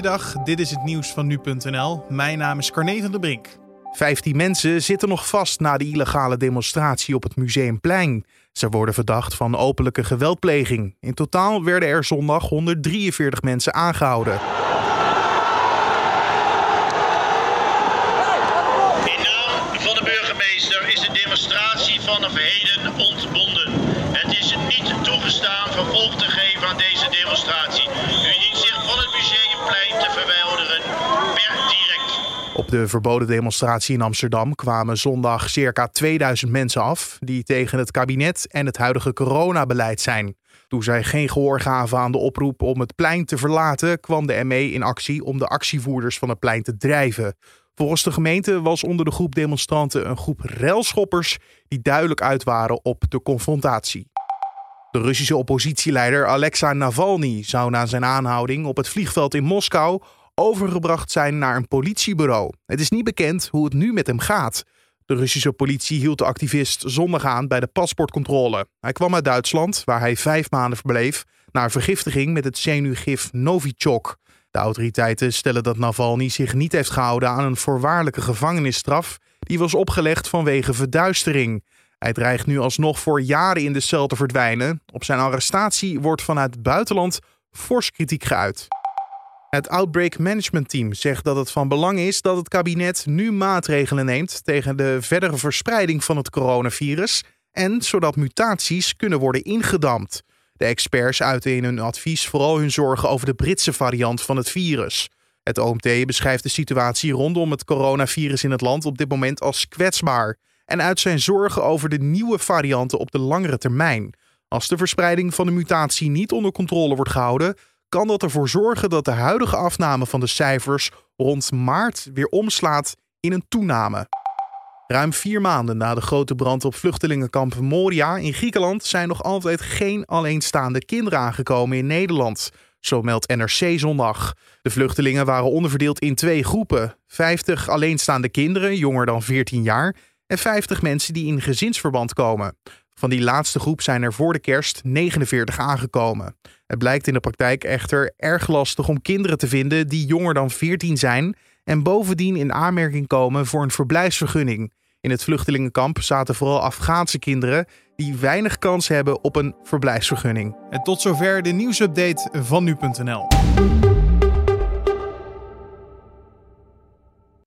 Goeiedag, dit is het nieuws van nu.nl. Mijn naam is Carne van der Brink. 15 mensen zitten nog vast na de illegale demonstratie op het Museumplein. Ze worden verdacht van openlijke geweldpleging. In totaal werden er zondag 143 mensen aangehouden. In naam van de burgemeester is de demonstratie vanaf heden ontbonden. Het is niet toegestaan vervolg te geven aan deze demonstratie. U dient zich van het museumplein te verwijderen per direct. Op de verboden demonstratie in Amsterdam kwamen zondag circa 2000 mensen af die tegen het kabinet en het huidige coronabeleid zijn. Toen zij geen gehoor gaven aan de oproep om het plein te verlaten, kwam de ME in actie om de actievoerders van het plein te drijven. Volgens de gemeente was onder de groep demonstranten een groep relschoppers die duidelijk uit waren op de confrontatie. De Russische oppositieleider Alexa Navalny zou na zijn aanhouding op het vliegveld in Moskou overgebracht zijn naar een politiebureau. Het is niet bekend hoe het nu met hem gaat. De Russische politie hield de activist zondag aan bij de paspoortcontrole. Hij kwam uit Duitsland, waar hij vijf maanden verbleef, na vergiftiging met het zenuwgif Novichok. De autoriteiten stellen dat Navalny zich niet heeft gehouden aan een voorwaardelijke gevangenisstraf die was opgelegd vanwege verduistering. Hij dreigt nu alsnog voor jaren in de cel te verdwijnen. Op zijn arrestatie wordt vanuit het buitenland fors kritiek geuit. Het Outbreak Management Team zegt dat het van belang is dat het kabinet nu maatregelen neemt tegen de verdere verspreiding van het coronavirus en zodat mutaties kunnen worden ingedampt. De experts uiten in hun advies vooral hun zorgen over de Britse variant van het virus. Het OMT beschrijft de situatie rondom het coronavirus in het land op dit moment als kwetsbaar en uit zijn zorgen over de nieuwe varianten op de langere termijn. Als de verspreiding van de mutatie niet onder controle wordt gehouden, kan dat ervoor zorgen dat de huidige afname van de cijfers rond maart weer omslaat in een toename. Ruim vier maanden na de grote brand op vluchtelingenkamp Moria in Griekenland zijn nog altijd geen alleenstaande kinderen aangekomen in Nederland. Zo meldt NRC zondag. De vluchtelingen waren onderverdeeld in twee groepen: 50 alleenstaande kinderen, jonger dan 14 jaar, en 50 mensen die in gezinsverband komen. Van die laatste groep zijn er voor de kerst 49 aangekomen. Het blijkt in de praktijk echter erg lastig om kinderen te vinden die jonger dan 14 zijn en bovendien in aanmerking komen voor een verblijfsvergunning. In het vluchtelingenkamp zaten vooral Afghaanse kinderen die weinig kans hebben op een verblijfsvergunning. En tot zover de nieuwsupdate van nu.nl.